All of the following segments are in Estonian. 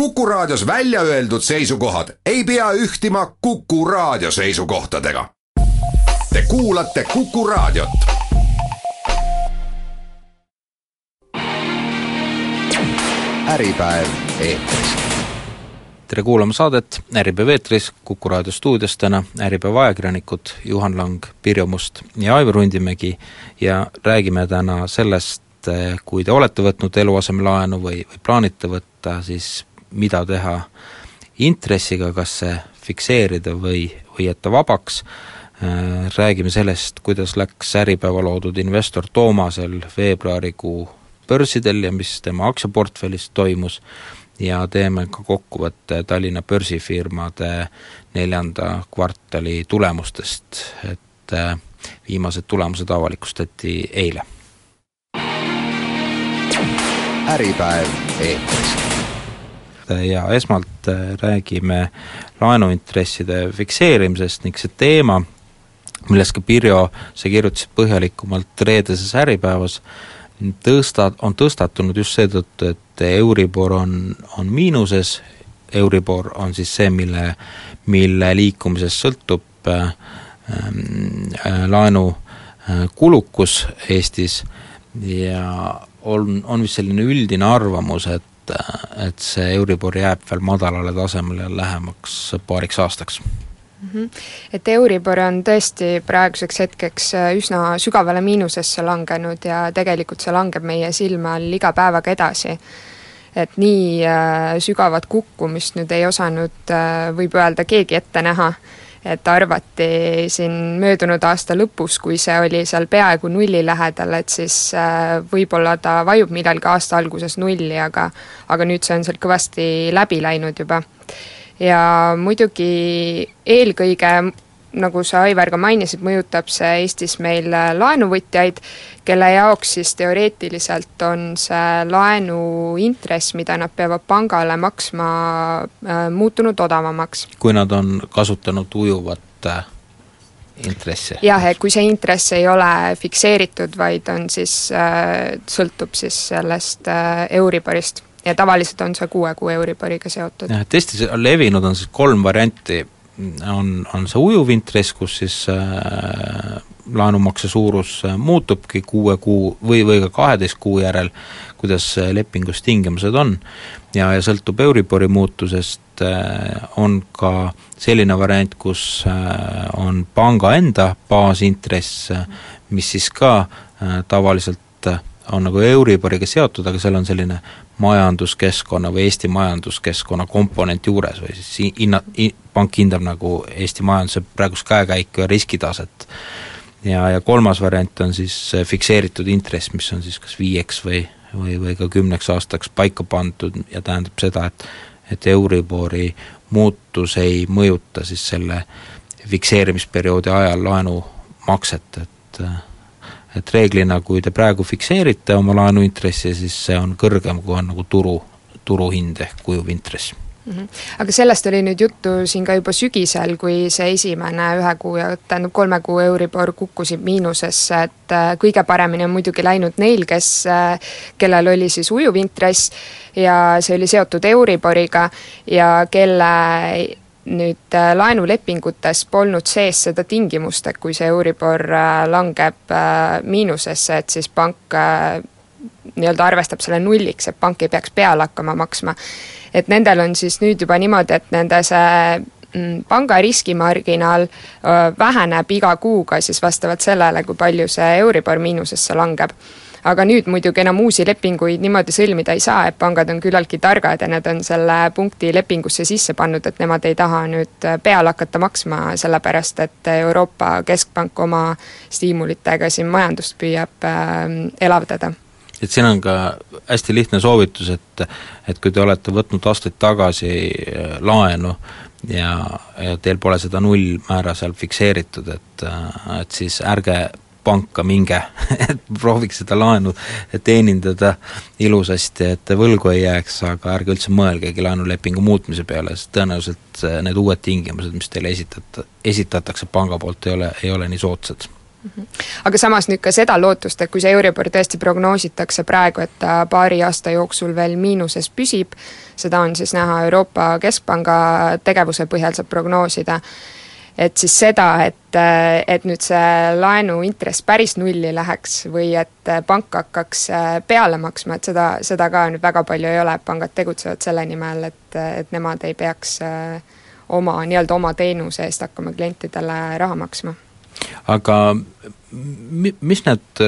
Kuku Raadios välja öeldud seisukohad ei pea ühtima Kuku Raadio seisukohtadega. Te kuulate Kuku Raadiot. äripäev eetris. tere kuulama saadet Äripäev eetris, Kuku raadio stuudios täna Äripäeva ajakirjanikud Juhan Lang, Pirjo Must ja Aivar Hundimägi ja räägime täna sellest, kui te olete võtnud eluasemelaenu või, või plaanite võtta, siis mida teha intressiga, kas see fikseerida või, või jätta vabaks, räägime sellest, kuidas läks Äripäeva loodud investor Toomasel veebruarikuu börsidel ja mis tema aktsiaportfellis toimus, ja teeme ka kokkuvõtte Tallinna börsifirmade neljanda kvartali tulemustest, et äh, viimased tulemused avalikustati eile. äripäev eetris. Ja esmalt äh, räägime laenuintresside fikseerimisest ning see teema, millest ka Pirjo, sa kirjutasid põhjalikumalt reedeses Äripäevas, tõsta, on tõstatunud just seetõttu, et Euribor on, on miinuses, Euribor on siis see, mille, mille liikumisest sõltub äh, äh, laenu äh, kulukus Eestis. Ja on, on vist selline üldine arvamus, et et see Euribor jääb veel madalale tasemele lähemaks paariks aastaks mm. -hmm. et Euribor on tõesti praeguseks hetkeks äh, üsna sügavale miinusesse langenud ja tegelikult see langeb meie silme all iga päevaga edasi. et nii äh, sügavat kukkumist nüüd ei osanud äh,, võib öelda, keegi ette näha et arvati siin möödunud aasta lõpus, kui see oli seal peaaegu nulli lähedal, et siis äh, võib-olla ta vajub millalgi aasta alguses nulli, aga aga nüüd see on sealt kõvasti läbi läinud juba. Ja muidugi eelkõige, nagu sa, Aivar, ka mainisid, mõjutab see Eestis meil laenuvõtjaid, kelle jaoks siis teoreetiliselt on see laenuintress, mida nad peavad pangale maksma, äh, muutunud odavamaks. kui nad on kasutanud ujuvat äh, intressi? jah, et kui see intress ei ole fikseeritud, vaid on siis äh,, sõltub siis sellest äh, Euriborist ja tavaliselt on see kuue kuu Euriboriga seotud. jah, et Eestis levinud on siis kolm varianti, on, on see ujuv intress, kus siis äh, laenumakse suurus äh, muutubki kuue kuu või, või ka kaheteist kuu järel, kuidas äh, lepingus tingimused on, ja, ja sõltub Euribori muutusest äh,, on ka selline variant, kus äh, on panga enda baasintress, äh, mis siis ka äh, tavaliselt äh, on nagu Euriboriga seotud, aga seal on selline majanduskeskkonna või Eesti majanduskeskkonna komponent juures või siis hinna, pank hindab nagu Eesti majanduse praegust käekäiku ja riskitaset. ja, ja kolmas variant on siis fikseeritud intress, mis on siis kas viieks või, või, või ka kümneks aastaks paika pandud ja tähendab seda, et et Euribori muutus ei mõjuta siis selle fikseerimisperioodi ajal laenumakset, et et reeglina, kui te praegu fikseerite oma laenuintressi, siis see on kõrgem, kui on nagu turu, turuhind ehk kujuv intress mm. -hmm. aga sellest oli nüüd juttu siin ka juba sügisel, kui see esimene ühe kuu ja tähendab kolme kuu Euribor kukkusid miinusesse, et äh, kõige paremini on muidugi läinud neil, kes, äh, kellel oli siis ujuv intress ja see oli seotud Euriboriga ja kelle nüüd äh, laenulepingutes polnud sees seda tingimust, et kui see Euribor äh, langeb äh, miinusesse, et siis pank nii-öelda arvestab selle nulliks, et pank ei peaks peale hakkama maksma. et nendel on siis nüüd juba niimoodi, et nende see mm, panga riskimarginaal väheneb iga kuuga siis vastavalt sellele, kui palju see Euribor miinusesse langeb aga nüüd muidugi enam uusi lepinguid niimoodi sõlmida ei saa, et pangad on küllaltki targad ja nad on selle punkti lepingusse sisse pannud, et nemad ei taha nüüd peale hakata maksma, sellepärast et Euroopa Keskpank oma stiimulitega siin majandust püüab äh, elavdada. Et siin on ka hästi lihtne soovitus, et et kui te olete võtnud aastaid tagasi äh, laenu ja, ja teil pole seda nullmäära seal fikseeritud, et et siis ärge panka minge et prooviks seda laenu teenindada ilusasti, et võlgu ei jääks, aga ärge üldse mõelgegi laenulepingu muutmise peale, sest tõenäoliselt need uued tingimused, mis teile esitata, esitatakse panga poolt, ei ole, ei ole nii soodsad. Aga samas nüüd ka seda lootust, et kui see Euribor tõesti prognoositakse praegu, et ta paari aasta jooksul veel miinuses püsib, seda on siis näha Euroopa Keskpanga tegevuse põhjal, saab prognoosida, et siis seda, et, et nüüd see laenu intress päris nulli läheks või et pank hakkaks peale maksma, et seda, seda ka nüüd väga palju ei ole, pangad tegutsevad selle nimel, et, et nemad ei peaks oma, nii-öelda oma teenuse eest hakkama klientidele raha maksma. Aga mi-, mis need,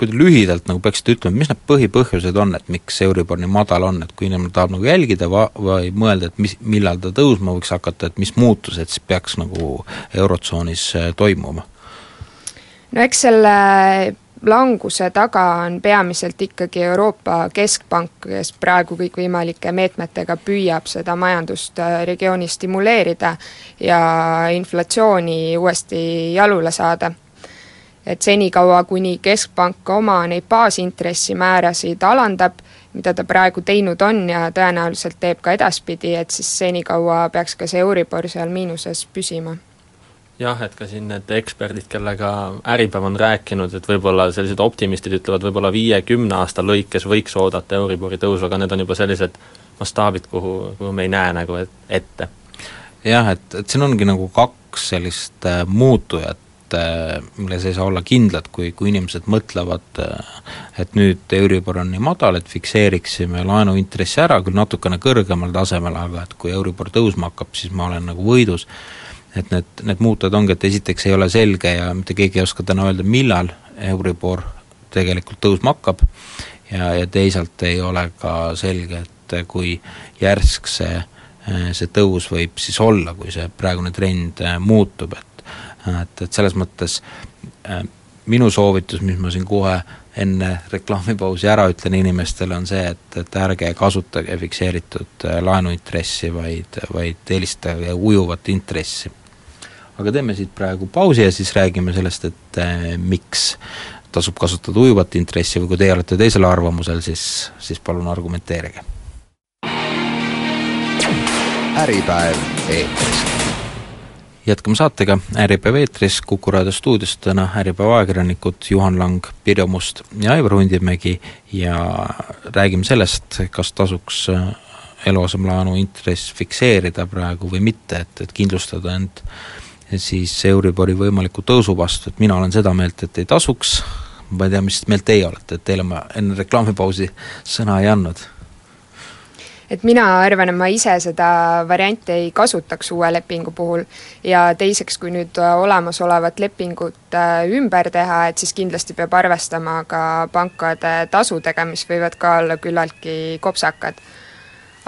kui te lühidalt nagu peaksite ütlema, mis need põhipõhjused on, et miks Euribor nii madal on, et kui inimene tahab nagu jälgida va-, või mõelda, et mis, millal ta tõusma võiks hakata, et mis muutused siis peaks nagu Eurotsoonis äh, toimuma? no eks selle languse taga on peamiselt ikkagi Euroopa Keskpank, kes praegu kõikvõimalike meetmetega püüab seda majandust äh, regioonis stimuleerida ja inflatsiooni uuesti jalule saada. Et senikaua, kuni Keskpank oma neid baasintressimäärasid alandab, mida ta praegu teinud on ja tõenäoliselt teeb ka edaspidi, et siis senikaua peaks ka see Euribor seal miinuses püsima jah, et ka siin need eksperdid, kellega Äripäev on rääkinud, et võib-olla sellised optimistid ütlevad võib-olla viie-kümne aasta lõikes võiks oodata Euribori tõusu, aga need on juba sellised mastaabid, kuhu, kuhu me ei näe nagu et, ette. jah, et, et siin ongi nagu kaks sellist äh, muutujat äh,, milles ei saa olla kindlad, kui, kui inimesed mõtlevad äh,, et nüüd Euribor on nii madal, et fikseeriksime laenuintressi ära, küll natukene kõrgemal tasemel, aga et kui Euribor tõusma hakkab, siis ma olen nagu võidus. Et need, need muutujad ongi, et esiteks ei ole selge ja mitte keegi ei oska täna öelda, millal Euribor tegelikult tõusma hakkab. Ja, ja teisalt ei ole ka selge, et kui järsk see, see tõus võib siis olla, kui see praegune trend muutub, et et, et selles mõttes minu soovitus, mis ma siin kohe enne reklaamipausi ära ütlen inimestele, on see, et, et ärge kasutage fikseeritud laenuintressi, vaid, vaid eelistage ujuvat intressi aga teeme siit praegu pausi ja siis räägime sellest, et äh, miks tasub kasutada ujuvat intressi või kui teie olete teisel arvamusel, siis, siis palun argumenteerige. äripäev eetris jätkame saatega Äripäev eetris, Kuku raadio stuudios täna Äripäeva ajakirjanikud Juhan Lang, Pirjo Must ja Aivar Hundimägi ja räägime sellest, kas tasuks äh, eluasemelaenu intress fikseerida praegu või mitte, et, et kindlustada end siis Euribori võimaliku tõusu vastu, et mina olen seda meelt, et ei tasuks, ma ei tea, mis meelt teie olete, et teile ma enne reklaamipausi sõna ei andnud et mina arvan, et ma ise seda varianti ei kasutaks uue lepingu puhul ja teiseks, kui nüüd olemasolevat lepingut äh, ümber teha, et siis kindlasti peab arvestama ka pankade tasudega, mis võivad ka olla küllaltki kopsakad.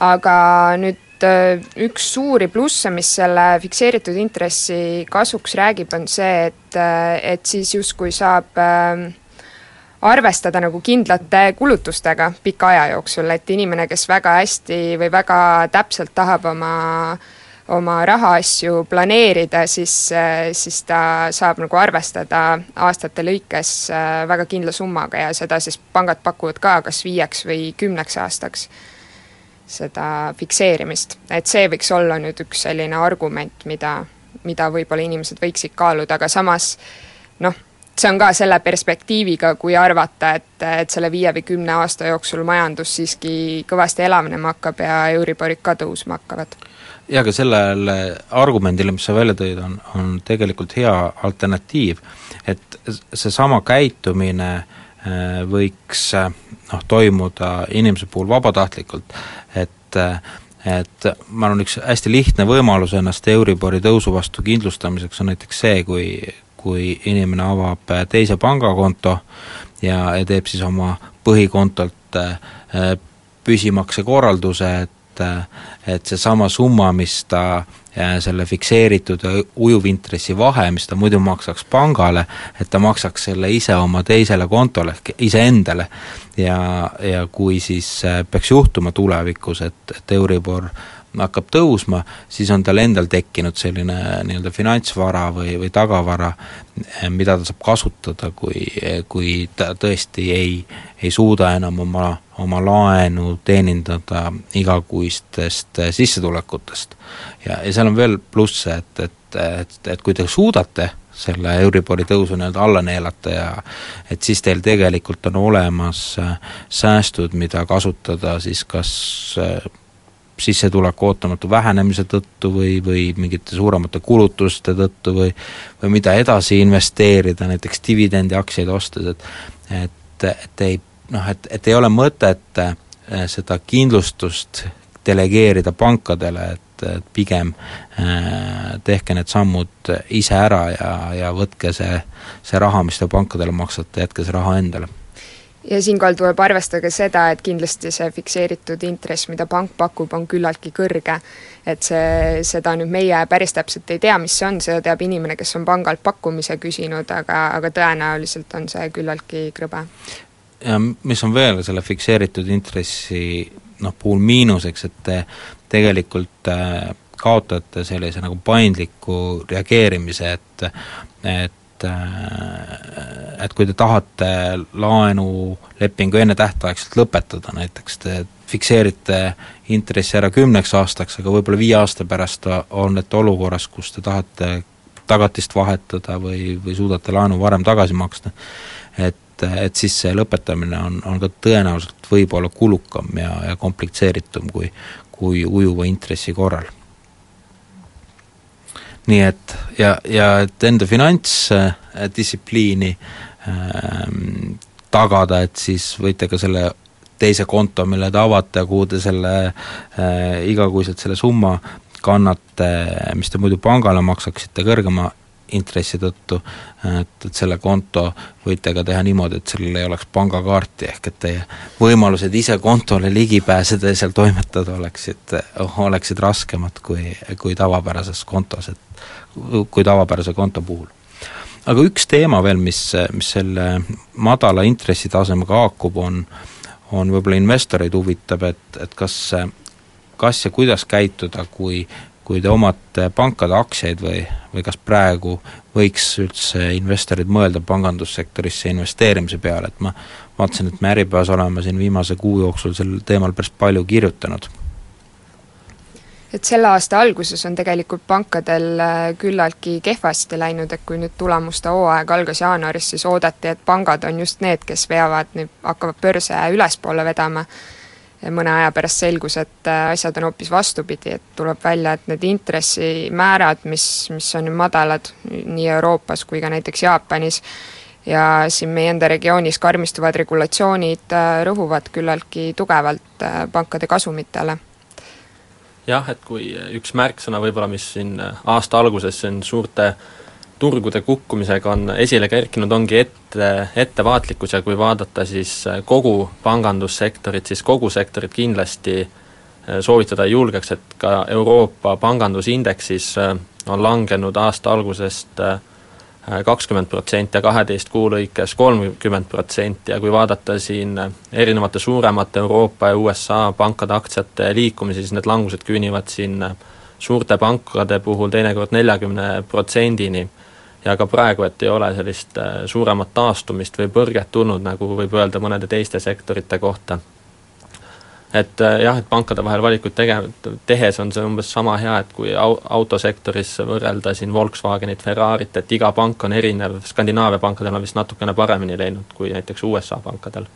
aga nüüd äh, üks suuri plusse, mis selle fikseeritud intressi kasuks räägib, on see, et, äh, et siis justkui saab äh, arvestada nagu kindlate kulutustega pika aja jooksul, et inimene, kes väga hästi või väga täpselt tahab oma oma rahaasju planeerida, siis, siis ta saab nagu arvestada aastate lõikes väga kindla summaga ja seda siis pangad pakuvad ka kas viieks või kümneks aastaks seda fikseerimist, et see võiks olla nüüd üks selline argument, mida, mida võib-olla inimesed võiksid kaaluda, aga samas noh, see on ka selle perspektiiviga, kui arvata, et, et selle viie või kümne aasta jooksul majandus siiski kõvasti elavnema hakkab ja Euriborid ka tõusma hakkavad. jaa, aga sellele argumendile, mis sa välja tõid, on, on tegelikult hea alternatiiv, et seesama käitumine äh, võiks äh, noh, toimuda inimese puhul vabatahtlikult, et et ma arvan, üks hästi lihtne võimalus ennast Euribori tõusu vastu kindlustamiseks on näiteks see, kui, kui inimene avab teise pangakonto ja, ja teeb siis oma põhikontolt äh, püsimaksekorralduse, et et seesama summa, mis ta selle fikseeritud ujuvintressi vahe, mis ta muidu maksaks pangale, et ta maksaks selle ise oma teisele kontole ehk iseendale. ja, ja kui siis äh, peaks juhtuma tulevikus, et, et Euribor hakkab tõusma, siis on tal endal tekkinud selline nii-öelda finantsvara või, või tagavara, eh, mida ta saab kasutada, kui, kui ta tõesti ei, ei suuda enam oma, oma laenu teenindada igakuistest eh, sissetulekutest. ja, ja seal on veel plusse, et, et, et, et kui te suudate selle Euribori tõusu nii-öelda alla neelata ja et siis teil tegelikult on olemas äh, säästud, mida kasutada siis kas sissetuleku ootamatu vähenemise tõttu või, või mingite suuremate kulutuste tõttu või või mida edasi investeerida, näiteks dividendiaktsiaid ostes, et et, et ei noh, et, et ei ole mõtet äh, seda kindlustust delegeerida pankadele, et et pigem äh, tehke need sammud ise ära ja, ja võtke see, see raha, mis te pankadele maksate, jätke see raha endale ja siinkohal tuleb arvestada seda, et kindlasti see fikseeritud intress, mida pank pakub, on küllaltki kõrge. et see, seda nüüd meie päris täpselt ei tea, mis see on, seda teab inimene, kes on pangalt pakkumise küsinud, aga, aga tõenäoliselt on see küllaltki krõbe. ja mis on veel selle fikseeritud intressi noh, puhul miinuseks, et te tegelikult äh, kaotate sellise nagu paindliku reageerimise, et et äh, et kui te tahate laenulepingu ennetähtaegselt lõpetada, näiteks te fikseerite intressi ära kümneks aastaks, aga võib-olla viie aasta pärast olete olukorras, kus te tahate tagatist vahetada või, või suudate laenu varem tagasi maksta, et et siis see lõpetamine on, on ka tõenäoliselt võib-olla kulukam ja, ja komplitseeritum kui, kui ujuva intressi korral. Nii et ja, ja et enda finantsdistsipliini ähm, tagada, et siis võite ka selle teise konto, mille te avate kuhu te selle äh, igakuiselt selle summa kannate, mis te muidu pangale maksaksite kõrgema intressi tõttu, et, et selle konto võite ka teha niimoodi, et sellel ei oleks pangakaarti, ehk et teie võimalused ise kontole ligi pääseda ja seal toimetada oleksid, oleksid raskemad kui, kui tavapärases kontos, et kui tavapärase konto puhul. Aga üks teema veel, mis, mis selle madala intressitasemega haakub, on, on võib-olla investoreid huvitab, et, et kas, kas ja kuidas käituda, kui kui te omate pankade aktsiaid või, või kas praegu võiks üldse investorid mõelda pangandussektorisse investeerimise peale, et ma vaatasin, et me Äripäevas oleme siin viimase kuu jooksul sel teemal päris palju kirjutanud. et selle aasta alguses on tegelikult pankadel äh, küllaltki kehvasti läinud, et kui nüüd tulemuste hooaeg algas jaanuaris, siis oodati, et pangad on just need, kes veavad, nüüd hakkavad börse ülespoole vedama mõne aja pärast selgus, et äh, asjad on hoopis vastupidi, et tuleb välja, et need intressimäärad, mis, mis on madalad nii Euroopas kui ka näiteks Jaapanis, ja siin meie enda regioonis karmistuvad regulatsioonid äh, rõhuvad küllaltki tugevalt äh, pankade kasumitele. Jah, et kui üks märksõna võib-olla, mis siin aasta alguses siin suurte turgude kukkumisega on esile kerkinud, ongi ette, ettevaatlikkus ja kui vaadata siis äh, kogu pangandussektorit, siis kogu sektorit kindlasti äh, soovitada ei julgeks, et ka Euroopa pangandusindeksis äh, on langenud aasta algusest kakskümmend protsenti ja kaheteist kuu lõikes kolmkümmend protsenti ja kui vaadata siin erinevate suuremate Euroopa ja USA pankade aktsiate liikumisi, siis need langused küünivad siin suurte pankade puhul teinekord neljakümne protsendini ja ka praegu, et ei ole sellist äh, suuremat taastumist või põrget tulnud, nagu võib öelda mõnede teiste sektorite kohta. et äh, jah, et pankade vahel valikuid tege-, tehes on see umbes sama hea, et kui au-, autosektoris võrrelda siin Volkswagenit, Ferrarit, et iga pank on erinev, Skandinaavia pankadel on vist natukene paremini läinud kui näiteks USA pankadel.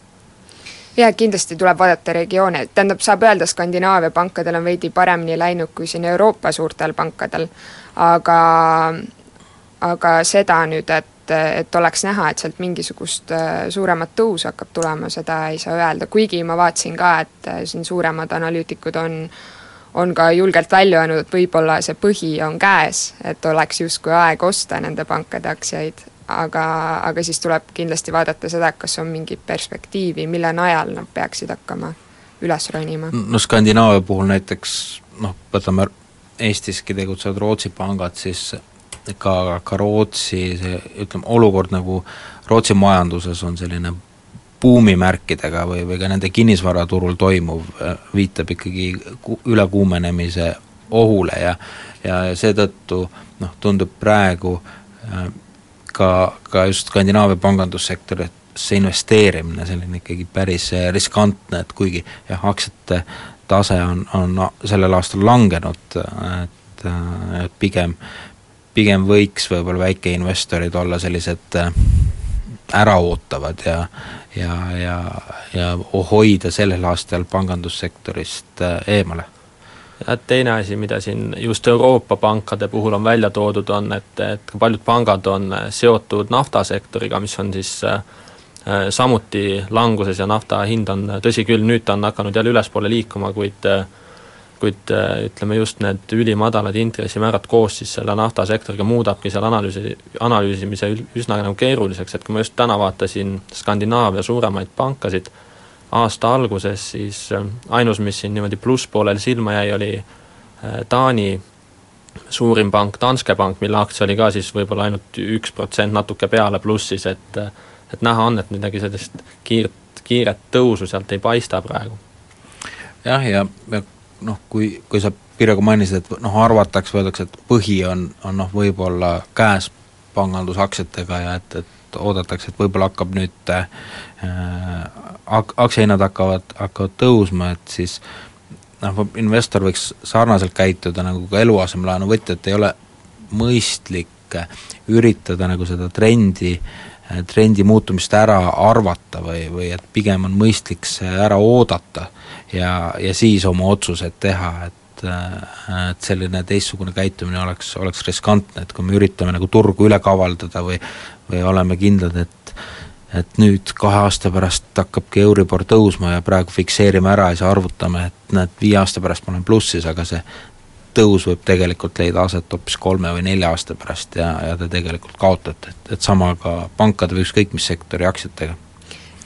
Jaa, kindlasti tuleb vaadata regioone, tähendab, saab öelda, Skandinaavia pankadel on veidi paremini läinud kui siin Euroopa suurtel pankadel, aga aga seda nüüd, et, et oleks näha, et sealt mingisugust äh, suuremat tõusu hakkab tulema, seda ei saa öelda, kuigi ma vaatasin ka, et äh, siin suuremad analüütikud on on ka julgelt välja öelnud, et võib-olla see põhi on käes, et oleks justkui aeg osta nende pankade aktsiaid, aga, aga siis tuleb kindlasti vaadata seda, kas on mingit perspektiivi, mille najal nad peaksid hakkama üles ronima. no Skandinaavia puhul näiteks noh, võtame Eestiski tegutsevad Rootsi pangad, siis ka, ka Rootsi see ütleme, olukord nagu Rootsi majanduses on selline buumimärkidega või, või ka nende kinnisvaraturul toimuv äh, viitab ikkagi ku-, ülekuumenemise ohule ja ja seetõttu noh, tundub praegu äh, ka, ka just Skandinaavia pangandussektorisse investeerimine selline ikkagi päris äh, riskantne, et kuigi jah, aktsiate tase on, on sellel aastal langenud, et, et pigem pigem võiks võib-olla väikeinvestorid olla sellised äh, äraootavad ja ja, ja, ja hoida sellel aastal pangandussektorist äh, eemale. Teine asi, mida siin just Euroopa pankade puhul on välja toodud, on, et, et paljud pangad on seotud naftasektoriga, mis on siis äh, samuti languses ja nafta hind on, tõsi küll, nüüd ta on hakanud jälle ülespoole liikuma, kuid äh, kuid äh, ütleme just need ülimadalad intressimäärad koos siis selle naftasektoriga muudabki seal analüüsi, analüüsimise üsna nagu keeruliseks, et kui ma just täna vaatasin Skandinaavia suuremaid pankasid aasta alguses, siis äh, ainus, mis siin niimoodi plusspoolel silma jäi, oli äh, Taani suurim pank, Danske Bank, mille aktsia oli ka siis võib-olla ainult üks protsent natuke peale plussis, et et näha on, et midagi sellist kiiret, kiiret tõusu sealt ei paista praegu. jah, ja, ja noh, kui, kui sa Pirjo mainisid, et noh, arvatakse, öeldakse, et põhi on, on noh, võib-olla käes pangandusaktsiatega ja et, et oodatakse, et võib-olla hakkab nüüd äh, ak-, aktsiahinnad hakkavad, hakkavad tõusma, et siis noh, investor võiks sarnaselt käituda nagu ka eluasemelaenu võtja, et ei ole mõistlik üritada nagu seda trendi trendi muutumist ära arvata või, või et pigem on mõistlik see ära oodata ja, ja siis oma otsused teha, et et selline teistsugune käitumine oleks, oleks riskantne, et kui me üritame nagu turgu üle kavaldada või või oleme kindlad, et et nüüd kahe aasta pärast hakkabki Euribor tõusma ja praegu fikseerime ära ja siis arvutame, et näed, viie aasta pärast ma olen plussis, aga see tõus võib tegelikult leida aset hoopis kolme või nelja aasta pärast ja, ja te tegelikult kaotate, et, et sama ka pankade või ükskõik mis sektori aktsiatega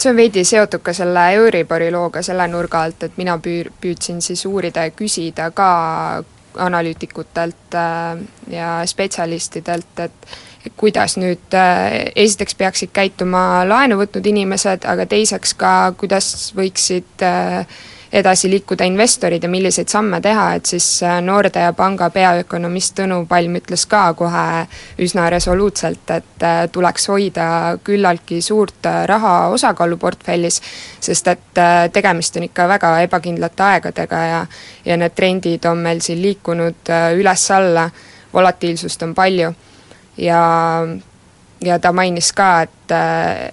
see on veidi seotud ka selle Euribori looga selle nurga alt, et mina püür-, püüdsin siis uurida ja küsida ka analüütikutelt äh, ja spetsialistidelt, et kuidas nüüd äh, esiteks peaksid käituma laenu võtnud inimesed, aga teiseks ka, kuidas võiksid äh, edasi liikuda investorid ja milliseid samme teha, et siis äh, Nordea panga peaökonomist Tõnu Palm ütles ka kohe üsna resoluutselt, et äh, tuleks hoida küllaltki suurt äh, raha osakaalu portfellis, sest et tegemist on ikka väga ebakindlate aegadega ja ja need trendid on meil siin liikunud üles-alla, volatiilsust on palju. Ja ja ta mainis ka, et,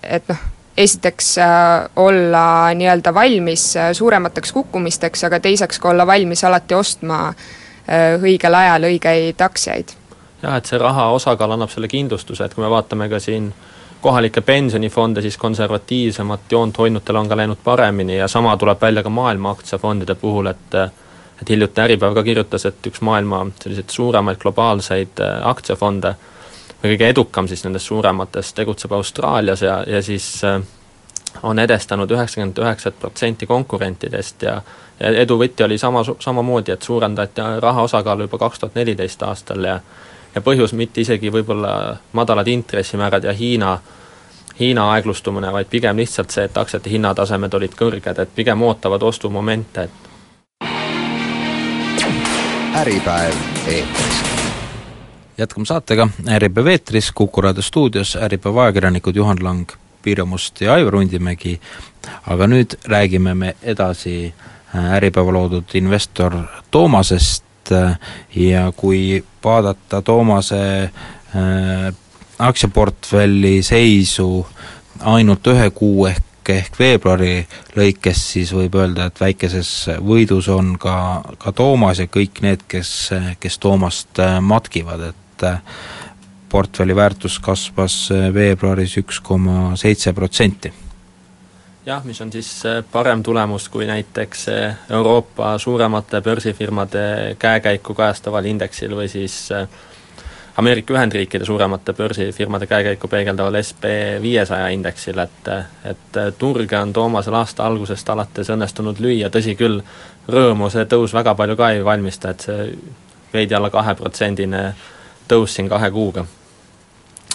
et noh, esiteks äh, olla nii-öelda valmis äh, suuremateks kukkumisteks, aga teiseks ka olla valmis alati ostma äh, õigel ajal õigeid aktsiaid. jah, et see raha osakaal annab selle kindlustuse, et kui me vaatame ka siin kohalikke pensionifonde, siis konservatiivsemat joont hoidnutel on ka läinud paremini ja sama tuleb välja ka maailma aktsiafondide puhul, et et hiljuti Äripäev ka kirjutas, et üks maailma selliseid suuremaid globaalseid aktsiafonde või kõige edukam siis nendest suurematest tegutseb Austraalias ja, ja siis äh, on edestanud üheksakümmend üheksat protsenti konkurentidest ja ja edu võti oli sama, samamoodi, et suurendati raha osakaalu juba kaks tuhat neliteist aastal ja ja põhjus mitte isegi võib-olla madalad intressimäärad ja Hiina Hiina aeglustumine, vaid pigem lihtsalt see, et aktsiate hinnatasemed olid kõrged, et pigem ootavad ostumomente, et äripäev eetris jätkame saatega Äripäev eetris, Kuku raadio stuudios Äripäeva ajakirjanikud Juhan Lang, Pirjo Must ja Aivar Undimägi, aga nüüd räägime me edasi äh, Äripäeva loodud investor Toomasest äh, ja kui vaadata Toomase äh, aktsiaportfelli seisu ainult ühe kuu ehk ehk veebruari lõikes, siis võib öelda, et väikeses võidus on ka, ka Toomas ja kõik need, kes, kes Toomast matkivad, et et äh, portfelli väärtus kasvas äh, veebruaris üks koma seitse protsenti. jah, mis on siis äh, parem tulemus kui näiteks Euroopa suuremate börsifirmade käekäiku kajastaval indeksil või siis Ameerika Ühendriikide suuremate börsifirmade käekäiku peegeldaval SB viiesaja indeksil, et et turge on Toomasel aasta algusest alates õnnestunud lüüa, tõsi küll, rõõmu see tõus väga palju ka ei valmista, et see veidi alla kaheprotsendine tõus siin kahe kuuga.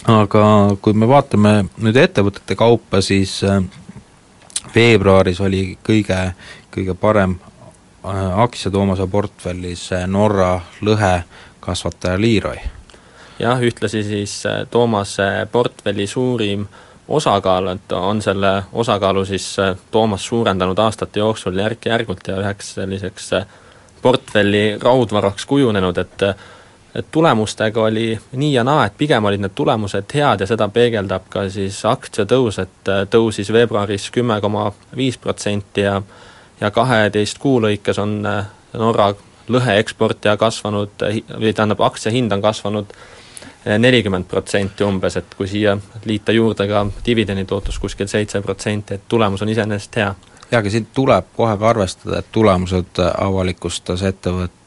aga kui me vaatame nüüd ettevõtete kaupa, siis äh, veebruaris oli kõige, kõige parem äh, aktsia Toomase portfellis äh, Norra lõhekasvataja Leroy. jah, ühtlasi siis Toomase portfelli suurim osakaal, et on selle osakaalu siis Toomas suurendanud aastate jooksul järk-järgult ja üheks selliseks portfelli raudvaraks kujunenud, et et tulemustega oli nii ja naa, et pigem olid need tulemused head ja seda peegeldab ka siis aktsiatõus, et äh, tõusis veebruaris kümme koma viis protsenti ja ja kaheteist kuu lõikes on äh, Norra lõheeksportija kasvanud, või tähendab, aktsia hind on kasvanud nelikümmend protsenti umbes, et kui siia liita juurde ka dividendi tootlus kuskil seitse protsenti, et tulemus on iseenesest hea. jaa, aga siin tuleb kohe ka arvestada, et tulemused avalikustas ettevõte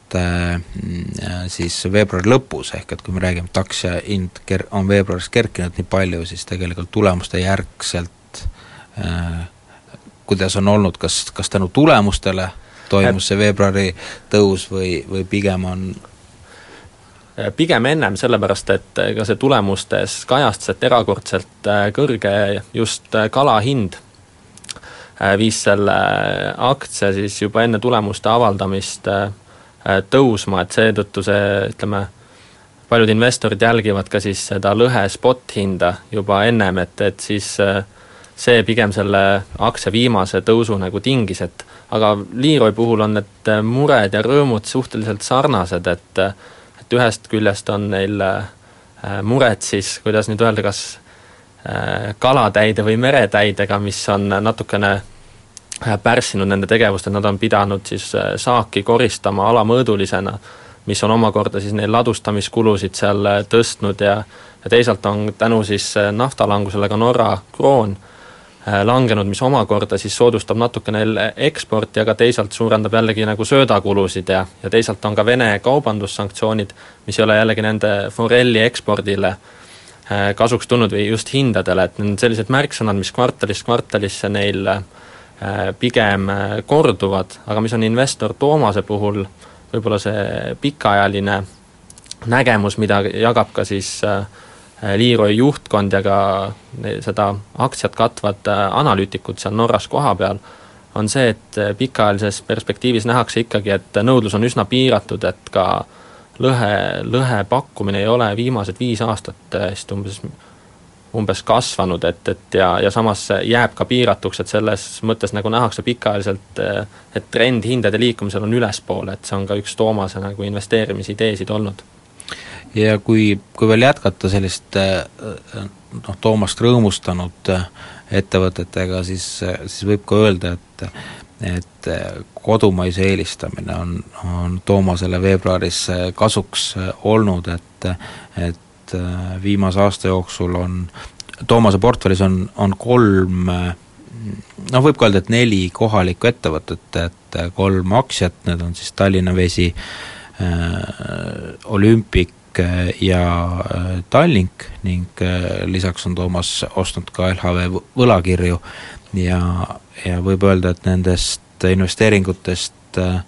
siis veebruari lõpus, ehk et kui me räägime, et aktsia hind ker-, on veebruaris kerkinud nii palju, siis tegelikult tulemuste järgselt äh, kuidas on olnud, kas, kas tänu tulemustele toimus see veebruari tõus või, või pigem on pigem ennem, sellepärast et ka see tulemustes kajastus, et erakordselt äh, kõrge just äh, kala hind äh, viis selle aktsia siis juba enne tulemuste avaldamist tõusma, et seetõttu see, ütleme, paljud investorid jälgivad ka siis seda lõhe spot hinda juba ennem, et, et siis see pigem selle aktsia viimase tõusu nagu tingis, et aga Leroy puhul on need mured ja rõõmud suhteliselt sarnased, et et ühest küljest on neil äh, mured siis, kuidas nüüd öelda, kas äh, kalatäide või meretäidega, mis on natukene äh, pärssinud nende tegevust, et nad on pidanud siis saaki koristama alamõõdulisena, mis on omakorda siis neil ladustamiskulusid seal tõstnud ja ja teisalt on tänu siis naftalangusele ka Norra kroon Äh, langenud, mis omakorda siis soodustab natuke neil eksporti, aga teisalt suurendab jällegi nagu söödakulusid ja, ja teisalt on ka Vene kaubandussanktsioonid, mis ei ole jällegi nende forelli ekspordile äh, kasuks tulnud või just hindadele, et need on sellised märksõnad, mis kvartalist kvartalisse neil äh, pigem korduvad, aga mis on investor Toomase puhul võib-olla see pikaajaline nägemus, mida jagab ka siis äh, Äh, Leroy juhtkond ja ka seda aktsiat katvad äh, analüütikud seal Norras kohapeal, on see, et äh, pikaajalises perspektiivis nähakse ikkagi, et nõudlus on üsna piiratud, et ka lõhe, lõhe pakkumine ei ole viimased viis aastat vist umbes, umbes kasvanud, et, et ja, ja samas jääb ka piiratuks, et selles mõttes nagu nähakse pikaajaliselt, et trend hindade liikumisel on ülespoole, et see on ka üks Toomase nagu investeerimisideesid olnud. Ja kui, kui veel jätkata sellist noh, Toomast rõõmustanud ettevõtetega, siis, siis võib ka öelda, et et kodumaise eelistamine on, on Toomasele veebruaris kasuks olnud, et et viimase aasta jooksul on, Toomase portfellis on, on kolm noh, võib ka öelda, et neli kohalikku ettevõtet, et kolm aktsiat, need on siis Tallinna Vesi äh,, Olümpik ja äh, Tallink ning äh, lisaks on Toomas ostnud ka LHV võlakirju ja, ja võib öelda, et nendest investeeringutest äh,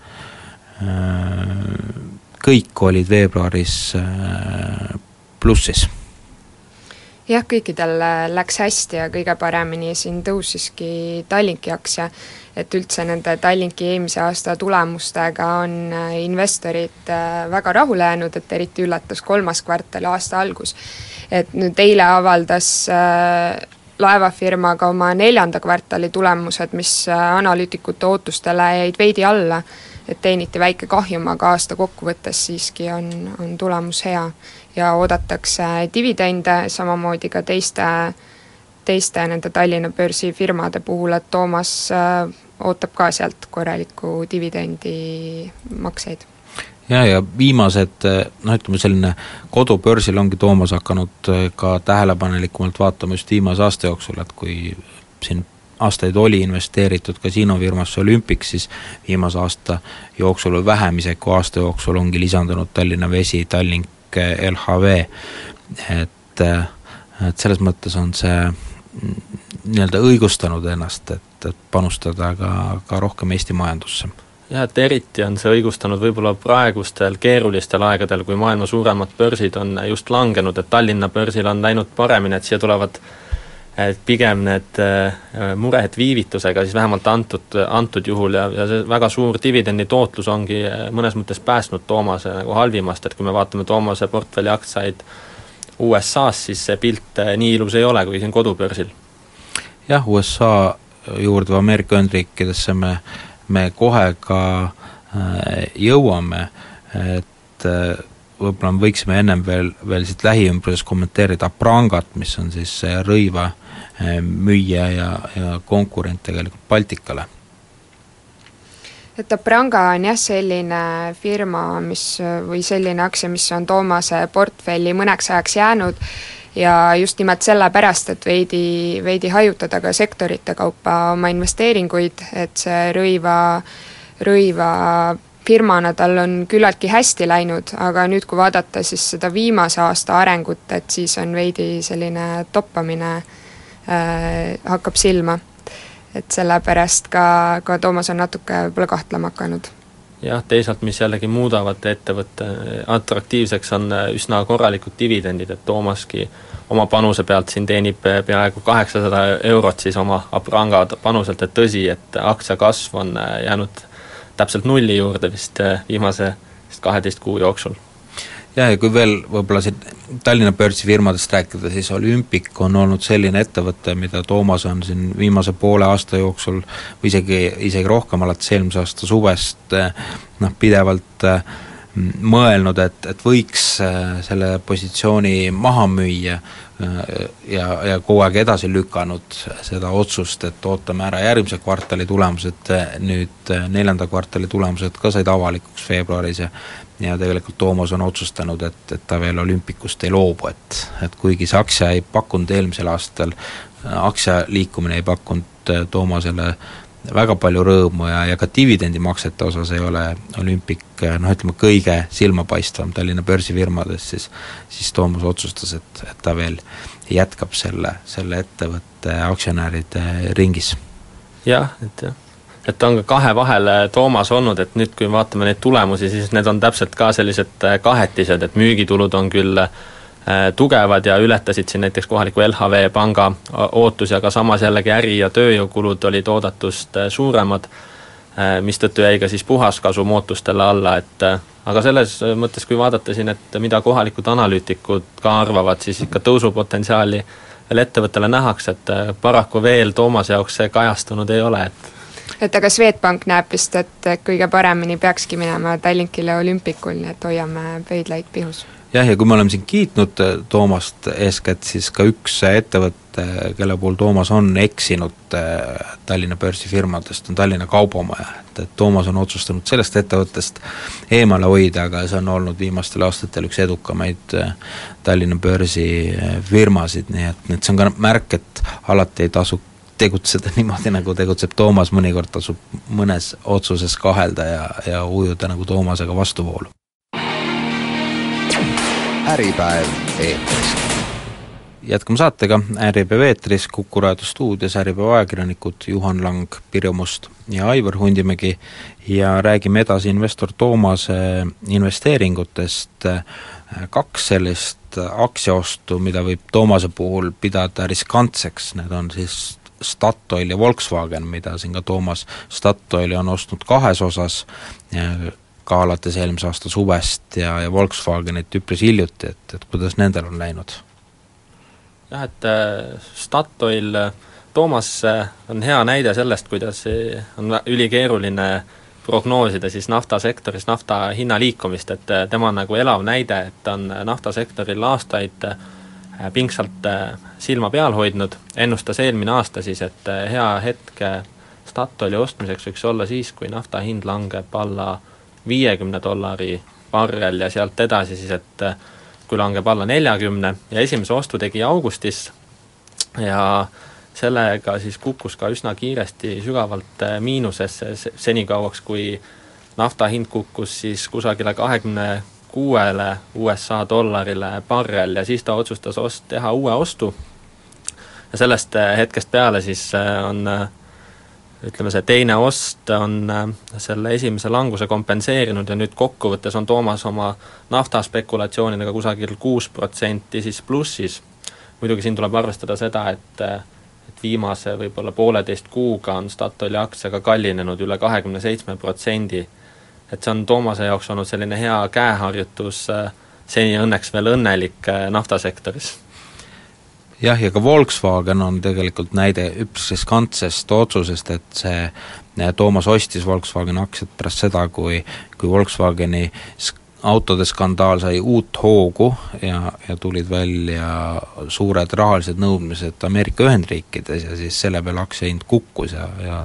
kõik olid veebruaris plussis. Jah, kõikidel läks hästi ja kõige paremini siin tõusiski Tallinki aktsia, et üldse nende Tallinki eelmise aasta tulemustega on äh, investorid äh, väga rahule jäänud, et eriti üllatas kolmas kvartal, aasta algus. et nüüd eile avaldas äh, laevafirma ka oma neljanda kvartali tulemused, mis analüütikute ootustele jäid veidi alla, et teeniti väike kahjum, aga aasta kokkuvõttes siiski on, on tulemus hea ja oodatakse dividende, samamoodi ka teiste, teiste nende Tallinna börsi firmade puhul, et Toomas äh, ootab ka sealt korralikku dividendi makseid. Ja, viimased noh, ütleme selline kodubörsil ongi Toomas hakanud äh, ka tähelepanelikumalt vaatama just viimase aasta jooksul, et kui siin aastaid oli investeeritud kasiinofirmasse Olympics, siis viimase aasta jooksul või vähem isegi kui aasta jooksul ongi lisandunud Tallinna Vesi, Tallink LHV, et, et selles mõttes on see nii-öelda õigustanud ennast, et, et panustada ka, ka rohkem Eesti majandusse. Jah, et eriti on see õigustanud võib-olla praegustel keerulistel aegadel, kui maailma suuremad börsid on just langenud, et Tallinna börsil on läinud paremini, et siia tulevad et pigem need äh, mured viivitusega siis vähemalt antud, antud juhul ja, ja see väga suur dividendi tootlus ongi äh, mõnes mõttes päästnud Toomase nagu halvimast, et kui me vaatame Toomase portfelli aktsiaid USA-s, siis see pilt äh, nii ilus ei ole, kui siin kodubörsil. jah, USA juurde või Ameerika Ühendriikidesse me, me kohe ka jõuame, et võib-olla me võiksime ennem veel, veel siit lähiümbruses kommenteerida Prangat, mis on siis rõiva müüja ja, ja konkurent tegelikult Baltikale. Et Abranga on jah, selline firma, mis, või selline aktsia, mis on Toomase portfelli mõneks ajaks jäänud ja just nimelt sellepärast, et veidi, veidi hajutada ka sektorite kaupa oma investeeringuid, et see rõiva, rõiva firmana tal on küllaltki hästi läinud, aga nüüd, kui vaadata siis seda viimase aasta arengut, et siis on veidi selline toppamine äh, hakkab silma. Et sellepärast ka, ka Toomas on natuke võib-olla kahtlema hakanud. Jah, teisalt mis jällegi muudavad ettevõtte atraktiivseks, on üsna korralikud dividendid, et Toomaski oma panuse pealt siin teenib peaaegu kaheksasada eurot siis oma Abranga panuselt, et tõsi, et aktsia kasv on jäänud täpselt nulli juurde vist viimase vist kaheteist kuu jooksul. Jah, ja kui veel võib-olla siin Tallinna börsifirmadest rääkida, siis Olympic on olnud selline ettevõte, mida Toomas on siin viimase poole aasta jooksul või isegi, isegi rohkem, alates eelmise aasta suvest noh, pidevalt äh, mõelnud, et, et võiks äh, selle positsiooni maha müüa. äh, ja, ja kogu aeg edasi lükanud seda otsust, et ootame ära järgmise kvartali tulemused, nüüd neljanda kvartali tulemused ka said avalikuks veebruaris ja ja tegelikult Toomas on otsustanud, et, et ta veel olümpikust ei loobu, et, et kuigi see aktsia ei pakkunud eelmisel aastal, aktsia liikumine ei pakkunud äh, Toomasele väga palju rõõmu ja, ja ka dividendimaksete osas ei ole Olümpik noh, ütleme kõige silmapaistvam Tallinna börsifirmadest, siis siis Toomas otsustas, et, et ta veel jätkab selle, selle ettevõtte aktsionäride ringis. jah, et jah et on ka kahe vahel Toomas olnud, et nüüd, kui vaatame neid tulemusi, siis need on täpselt ka sellised kahetised, et müügitulud on küll äh, tugevad ja ületasid siin näiteks kohaliku LHV panga ootusi, aga samas jällegi äri- ja tööjõukulud olid oodatust äh, suuremad, mistõttu jäi ka siis puhaskasum ootustele alla, et aga selles mõttes, kui vaadata siin, et mida kohalikud analüütikud ka arvavad, siis ikka tõusupotentsiaali veel ettevõttele nähakse, et paraku veel Toomase jaoks see kajastunud ei ole, et et aga Swedbank näeb vist, et kõige paremini peakski minema Tallinkile olümpikul, nii et hoiame pöidlaid pihus. Jah, ja kui me oleme siin kiitnud äh, Toomast eeskätt, siis ka üks ettevõte, kelle puhul Toomas on eksinud äh, Tallinna börsifirmadest, on Tallinna Kaubomaja. et, et Toomas on otsustanud sellest ettevõttest eemale hoida, aga see on olnud viimastel aastatel üks edukamaid äh, Tallinna börsi firmasid, nii et, et see on ka märk, et alati ei tasu tegutseda niimoodi, nagu tegutseb Toomas, mõnikord tasub mõnes otsuses kahelda ja, ja ujuda nagu Toomasega vastuvoolu. Äripäev eetris. jätkame saatega, Äripäev eetris, Kuku raadio stuudios Äripäeva ajakirjanikud Juhan Lang, Pirjo Must ja Aivar Hundimägi. Ja räägime edasi investor Toomase investeeringutest, kaks sellist aktsiaostu, mida võib Toomase puhul pidada riskantseks, need on siis Statoil ja Volkswagen, mida siin ka Toomas, Statoili on ostnud kahes osas, ka alates eelmise aasta suvest ja, ja Volkswagenit üpris hiljuti, et, et kuidas nendel on läinud? jah, et äh, Statoil, Toomas äh, on hea näide sellest, kuidas on ülikeeruline prognoosida siis naftasektoris nafta hinna liikumist, et äh, tema on nagu elav näide, et ta on naftasektoril aastaid äh, Äh, pingsalt äh, silma peal hoidnud, ennustas eelmine aasta siis, et äh, hea hetk Statoili ostmiseks võiks olla siis, kui nafta hind langeb alla viiekümne dollari barrel ja sealt edasi siis, et kui langeb alla neljakümne ja esimese ostu tegi augustis ja sellega siis kukkus ka üsna kiiresti sügavalt miinusesse senikauaks, kui nafta hind kukkus siis kusagile kahekümne kuuele USA dollarile barrel ja siis ta otsustas ost-, teha uue ostu. Ja sellest äh, hetkest peale siis äh, on äh, ütleme, see teine ost on selle esimese languse kompenseerinud ja nüüd kokkuvõttes on Toomas oma naftaspekulatsioonidega kusagil kuus protsenti siis plussis. muidugi siin tuleb arvestada seda, et et viimase võib-olla pooleteist kuuga on Statoili aktsia ka kallinenud üle kahekümne seitsme protsendi et see on Toomase jaoks olnud selline hea käeharjutus äh, seni õnneks veel õnnelik äh, naftasektoris. Jah, ja ka Volkswagen on tegelikult näide üpris riskantsest otsusest, et see Toomas ostis Volkswageni aktsiat pärast seda, kui, kui Volkswageni autode skandaal sai uut hoogu ja, ja tulid välja suured rahalised nõudmised Ameerika Ühendriikides ja siis selle peale aktsiahind kukkus ja, ja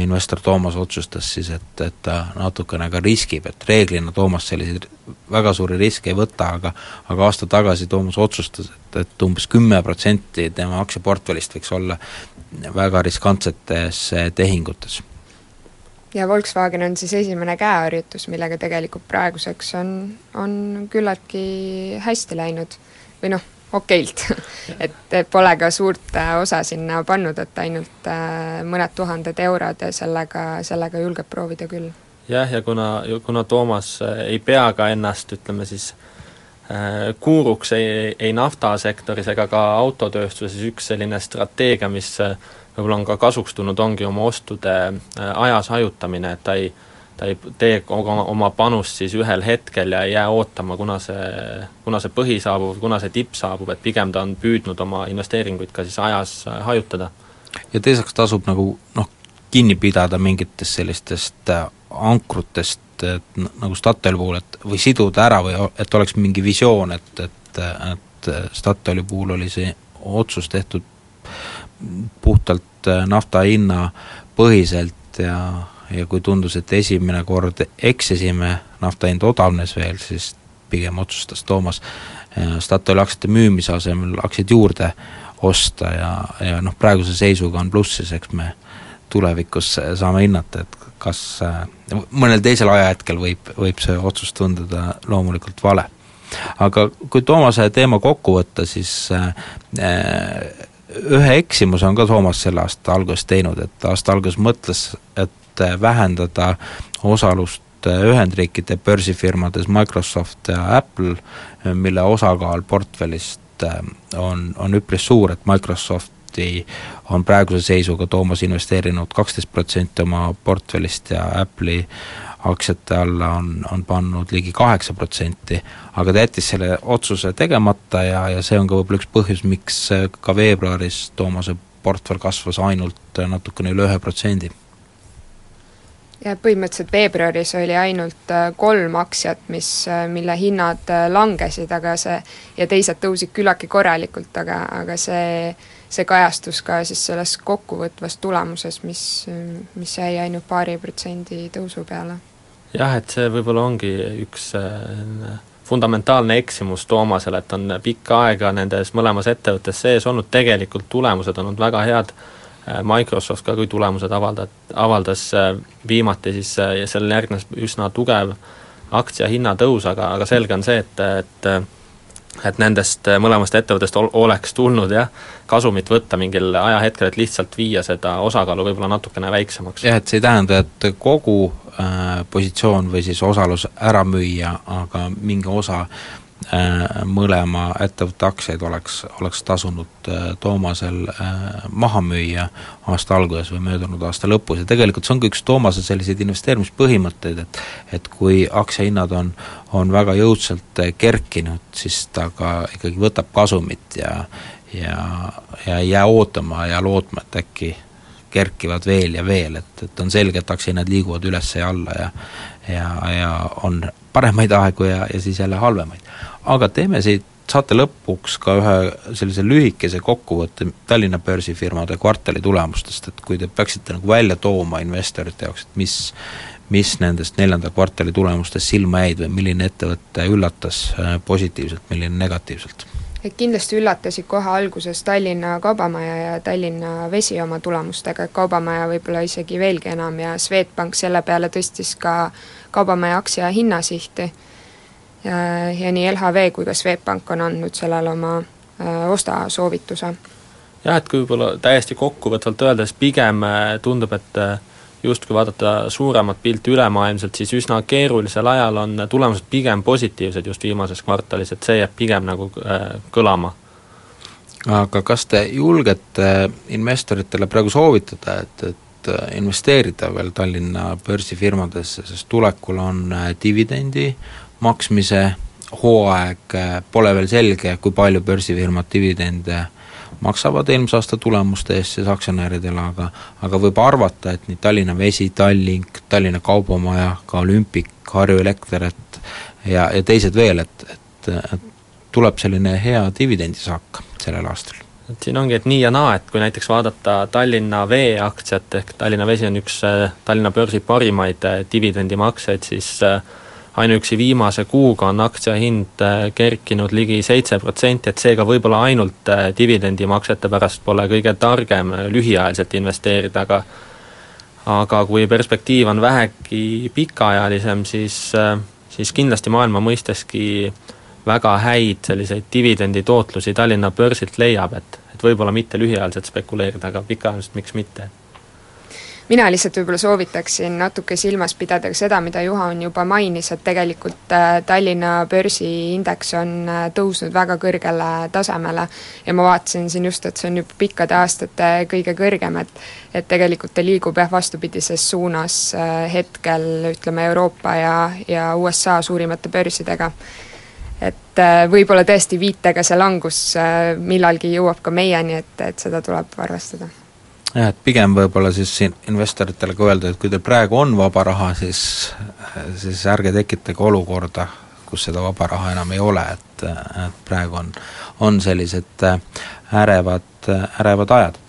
investor Toomas otsustas siis, et, et ta natukene ka riskib, et reeglina Toomas selliseid väga suuri riske ei võta, aga aga aasta tagasi Toomas otsustas, et, et umbes kümme protsenti tema aktsiaportfellist võiks olla väga riskantsetes tehingutes ja Volkswagen on siis esimene käeharjutus, millega tegelikult praeguseks on, on küllaltki hästi läinud. Või noh, okeilt. Et pole ka suurt äh, osa sinna pannud, et ainult äh, mõned tuhanded eurod ja sellega, sellega julgeb proovida küll. jah, ja kuna, kuna Toomas äh, ei pea ka ennast, ütleme siis, kuuruks ei, ei naftasektoris ega ka autotööstuses, üks selline strateegia, mis võib-olla on ka kasuks tulnud, ongi oma ostude äh, ajas hajutamine, et ta ei, ta ei tee oma, oma panust siis ühel hetkel ja ei jää ootama, kuna see, kuna see põhi saabub, kuna see tipp saabub, et pigem ta on püüdnud oma investeeringuid ka siis ajas äh, hajutada. ja teiseks tasub nagu noh, kinni pidada mingitest sellistest äh, ankrutest, et nagu Statoili puhul, et või siduda ära või et oleks mingi visioon, et, et, et Statoili puhul oli see otsus tehtud puhtalt äh, nafta hinna põhiselt ja, ja kui tundus, et esimene kord eksisime, nafta hind odavnes veel, siis pigem otsustas Toomas äh, Statoili aktsiate müümise asemel aktsiaid juurde osta ja, ja noh, praeguse seisuga on plussis, eks me tulevikus saame hinnata, et kas äh, mõnel teisel ajahetkel võib, võib see otsus tunduda loomulikult vale. aga kui Toomase teema kokku võtta, siis äh, ühe eksimuse on ka Toomas selle aasta alguses teinud, et aasta alguses mõtles, et vähendada osalust Ühendriikide börsifirmades Microsoft ja Apple, mille osakaal portfellist äh, on, on üpris suur, et Microsofti on praeguse seisuga Toomas investeerinud kaksteist protsenti oma portfellist ja Apple'i aktsiate alla on, on pannud ligi kaheksa protsenti, aga ta jättis selle otsuse tegemata ja, ja see on ka võib-olla üks põhjus, miks ka veebruaris Toomase portfell kasvas ainult natukene üle ühe protsendi. ja põhimõtteliselt veebruaris oli ainult äh, kolm aktsiat, mis, äh, mille hinnad äh, langesid, aga see, ja teised tõusid küllaltki korralikult, aga, aga see see kajastus ka siis selles kokkuvõtvas tulemuses, mis, mis jäi ainult paari protsendi tõusu peale jah, et see võib-olla ongi üks äh, fundamentaalne eksimus Toomasele, et on pikka aega nendes mõlemas ettevõttes sees olnud, tegelikult tulemused olnud väga head, äh, Microsoft ka, kui tulemused avalda-, avaldas äh, viimati, siis sellele järgnes üsna tugev aktsia hinnatõus, aga, aga selge on see, et, et et nendest mõlemast ettevõttest ol-, oleks tulnud jah, kasumit võtta mingil ajahetkel, et lihtsalt viia seda osakaalu võib-olla natukene väiksemaks. jah, et see ei tähenda, et kogu äh, positsioon või siis osalus ära müüa, aga mingi osa äh, mõlema ettevõtte aktsiaid oleks, oleks tasunud äh, Toomasel äh, maha müüa aasta alguses või möödunud aasta lõpus. Ja tegelikult see on ka üks Toomase selliseid investeerimispõhimõtteid, et et kui aktsiahinnad on, on väga jõudsalt äh, kerkinud, siis ta ka ikkagi võtab kasumit ja ja, ja ei jää ootama ja lootma, et äkki kerkivad veel ja veel, et, et on selge, et aktsiahinnad liiguvad üles ja alla ja ja, ja on paremaid aegu ja, ja siis jälle halvemaid. aga teeme siit saate lõpuks ka ühe sellise lühikese kokkuvõtte Tallinna börsifirmade kvartali tulemustest, et kui te peaksite nagu välja tooma investorite jaoks, et mis mis nendest neljanda kvartali tulemustest silma jäid või milline ettevõte üllatas äh, positiivselt, milline negatiivselt? Et kindlasti üllatasid kohe alguses Tallinna Kaubamaja ja Tallinna Vesi oma tulemustega, et Kaubamaja võib-olla isegi veelgi enam ja Swedbank selle peale tõstis ka Kaubamaja aktsia hinnasihti. ja, ja nii LHV kui ka Swedbank on andnud sellele oma äh, ostasoovituse. jah, et kui võib-olla täiesti kokkuvõtvalt öelda, siis pigem äh, tundub, et äh, justkui vaadata suuremat pilti ülemaailmselt, siis üsna keerulisel ajal on tulemused pigem positiivsed just viimases kvartalis, et see jääb pigem nagu äh, kõlama. aga kas te julgete investoritele praegu soovitada, et, et äh, investeerida veel Tallinna börsifirmadesse, sest tulekul on äh, dividendi maksmise hooaeg, pole veel selge, kui palju börsifirmad dividende maksavad eelmise aasta tulemuste eest siis aktsionäridele, aga aga võib arvata, et nii Tallinna Vesi, Tallink, Tallinna Kaubamaja, ka Olümpik, Harju Elekter, et ja, ja teised veel, et, et, et tuleb selline hea dividendisaak sellel aastal. Et siin ongi, et nii ja naa, et kui näiteks vaadata Tallinna Vee aktsiat, ehk Tallinna Vesi on üks Tallinna börsi parimaid äh, dividendimakseid, siis äh, ainuüksi viimase kuuga on aktsia hind kerkinud ligi seitse protsenti, et seega võib-olla ainult dividendimaksete pärast pole kõige targem lühiajaliselt investeerida, aga aga kui perspektiiv on vähegi pikaajalisem, siis, siis kindlasti maailma mõisteski äh, väga häid selliseid dividenditootlusi Tallinna börsilt leiab, et, et võib-olla mitte lühiajaliselt spekuleerida, aga pikaajaliselt miks mitte mina lihtsalt võib-olla soovitaksin natuke silmas pidada ka seda, mida Juhan juba mainis, et tegelikult äh, Tallinna börsiindeks on äh, tõusnud väga kõrgele tasemele ja ma vaatasin siin just, et see on juba pikkade aastate kõige kõrgem, et et tegelikult ta liigub jah, vastupidises suunas äh, hetkel ütleme, Euroopa ja, ja USA suurimate börsidega et võib-olla tõesti viitega see langus millalgi jõuab ka meieni, et, et seda tuleb arvestada. Jah, et pigem võib-olla siis siin investoritele ka öelda, et kui teil praegu on vaba raha, siis, siis ärge tekitage olukorda, kus seda vaba raha enam ei ole, et, et praegu on, on sellised äh, ärevad, ärevad ajad.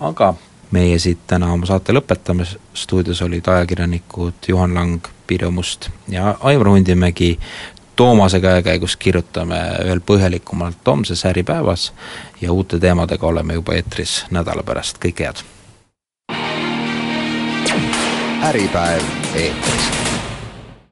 aga meie siit täna oma saate lõpetame, stuudios olid ajakirjanikud Juhan Lang, Pirjo Must ja Aivar Hundimägi, Toomase käekäigus kirjutame veel põhjalikumalt homses Äripäevas ja uute teemadega oleme juba eetris nädala pärast, kõike head! äripäev eetris